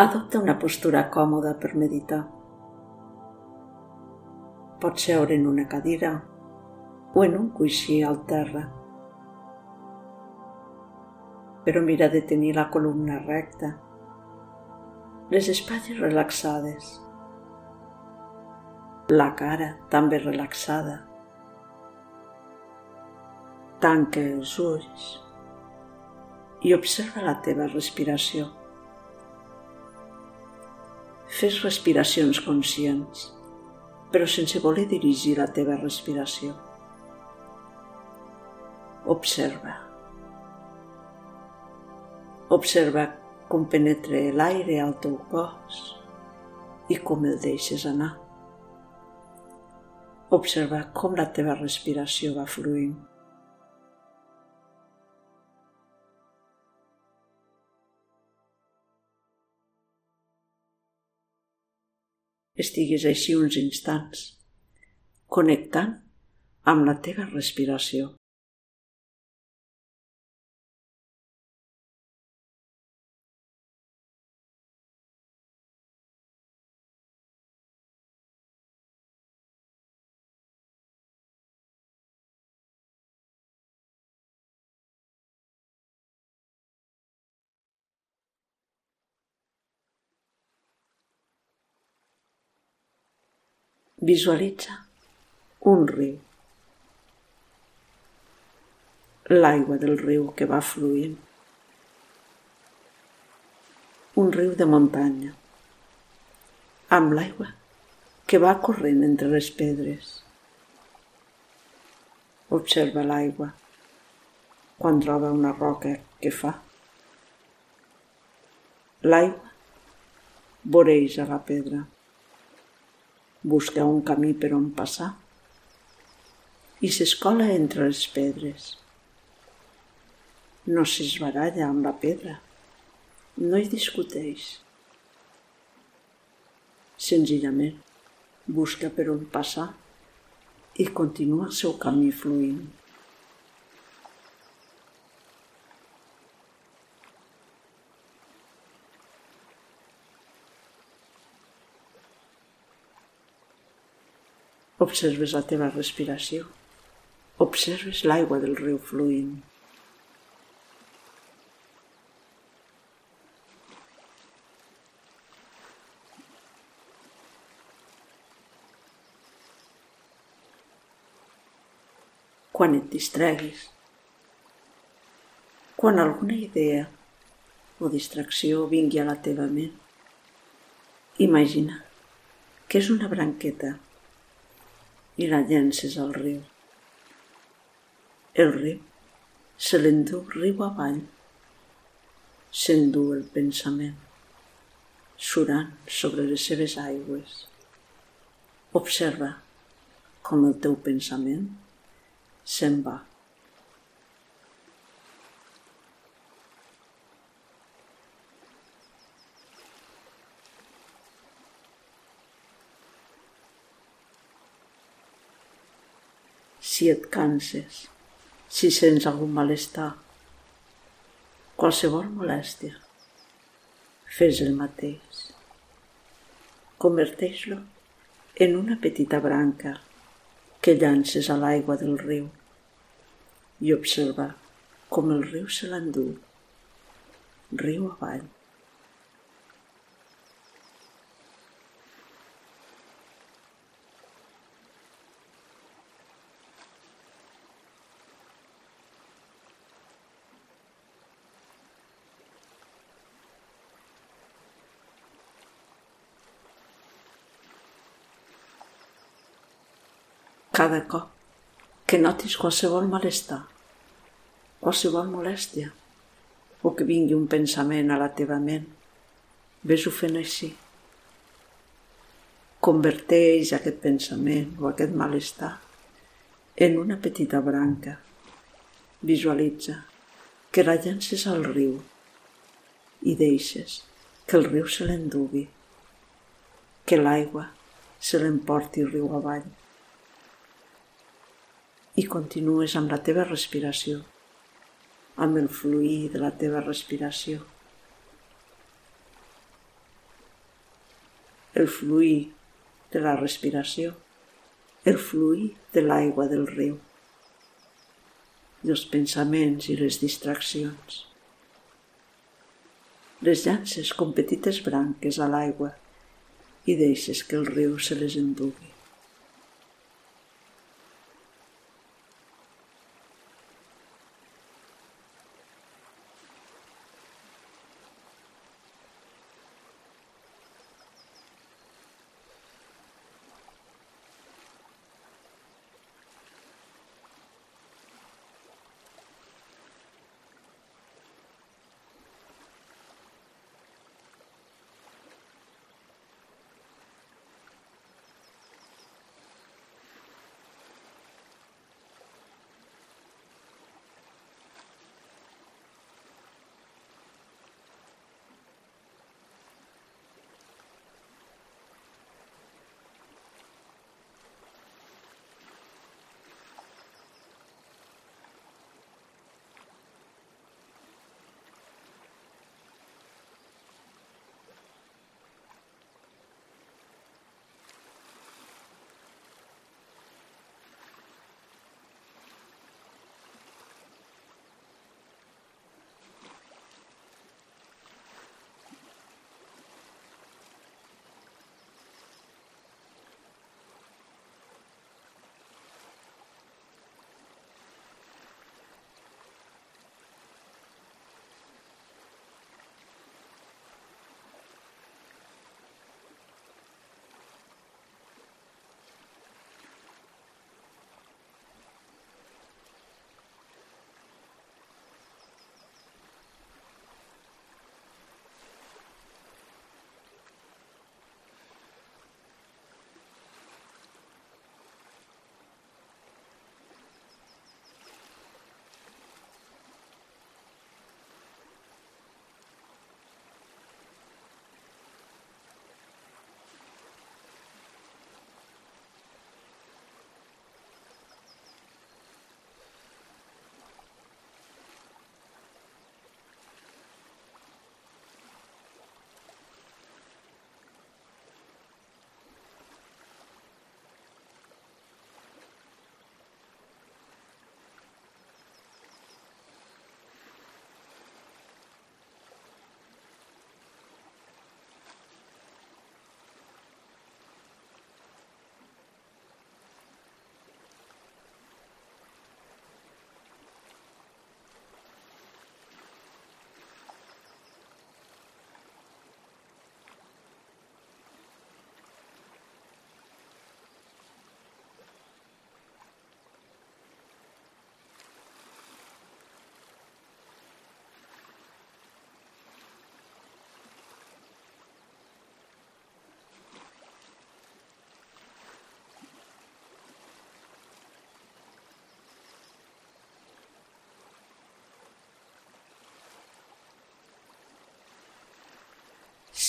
Adopta una postura còmoda per meditar. Pots seure en una cadira o en un coixí al terra. Però mira de tenir la columna recta, les espatlles relaxades, la cara també relaxada. Tanca els ulls i observa la teva respiració. Fes respiracions conscients, però sense voler dirigir la teva respiració. Observa. Observa com penetra l'aire al teu cos i com el deixes anar. Observa com la teva respiració va fluint. Estiguis així uns instants, connectant amb la teva respiració. Visualitza un riu. L'aigua del riu que va fluint. Un riu de muntanya. Amb l'aigua que va corrent entre les pedres. Observa l'aigua quan troba una roca que fa. L'aigua voreja la pedra busca un camí per on passar i s'escola entre les pedres. No s'esbaralla amb la pedra, no hi discuteix. Senzillament busca per on passar i continua el seu camí fluint. Observes la teva respiració. Observes l'aigua del riu fluint. Quan et distreguis, quan alguna idea o distracció vingui a la teva ment, imagina que és una branqueta i la llences al riu. El riu se l'endú riu avall, s'endú el pensament, surant sobre les seves aigües. Observa com el teu pensament se'n va. Si et canses, si sents algun malestar, qualsevol molèstia, fes el mateix. Converteix-lo en una petita branca que llances a l'aigua del riu i observa com el riu se l'endú, riu avall. Cada cop que notis qualsevol malestar, qualsevol molèstia, o que vingui un pensament a la teva ment, ves-ho fent així. Converteix aquest pensament o aquest malestar en una petita branca. Visualitza que la llences al riu i deixes que el riu se l'endugui, que l'aigua se l'emporti riu avall i continues amb la teva respiració, amb el fluir de la teva respiració. el fluir de la respiració, el fluir de l'aigua del riu, els pensaments i les distraccions. Les llances com petites branques a l'aigua i deixes que el riu se les endugui.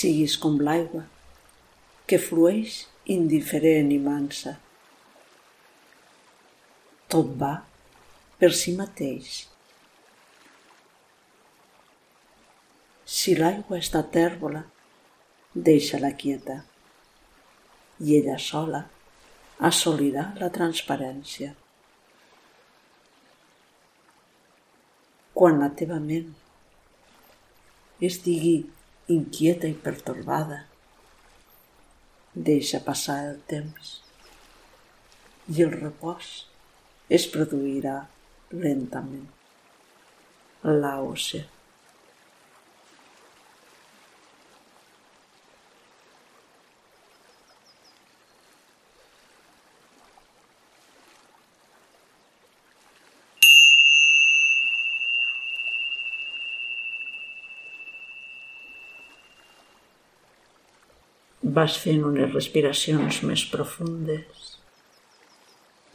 Siguis com l'aigua, que flueix indiferent i mansa. Tot va per si mateix. Si l'aigua està tèrbola, deixa-la quieta i ella sola assolirà la transparència. Quan la teva ment es digui inquieta i pertorbada. Deixa passar el temps i el repòs es produirà lentament. Laoce. Vas fent unes respiracions més profundes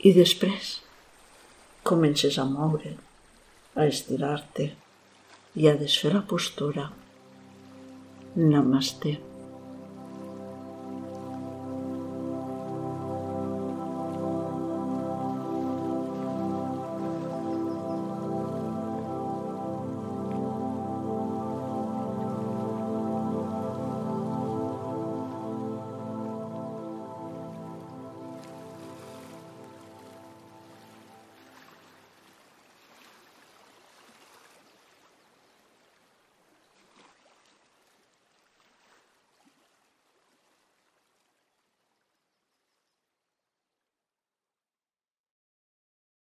i després comences a moure, a estirar-te i a desfer la postura. Namaste.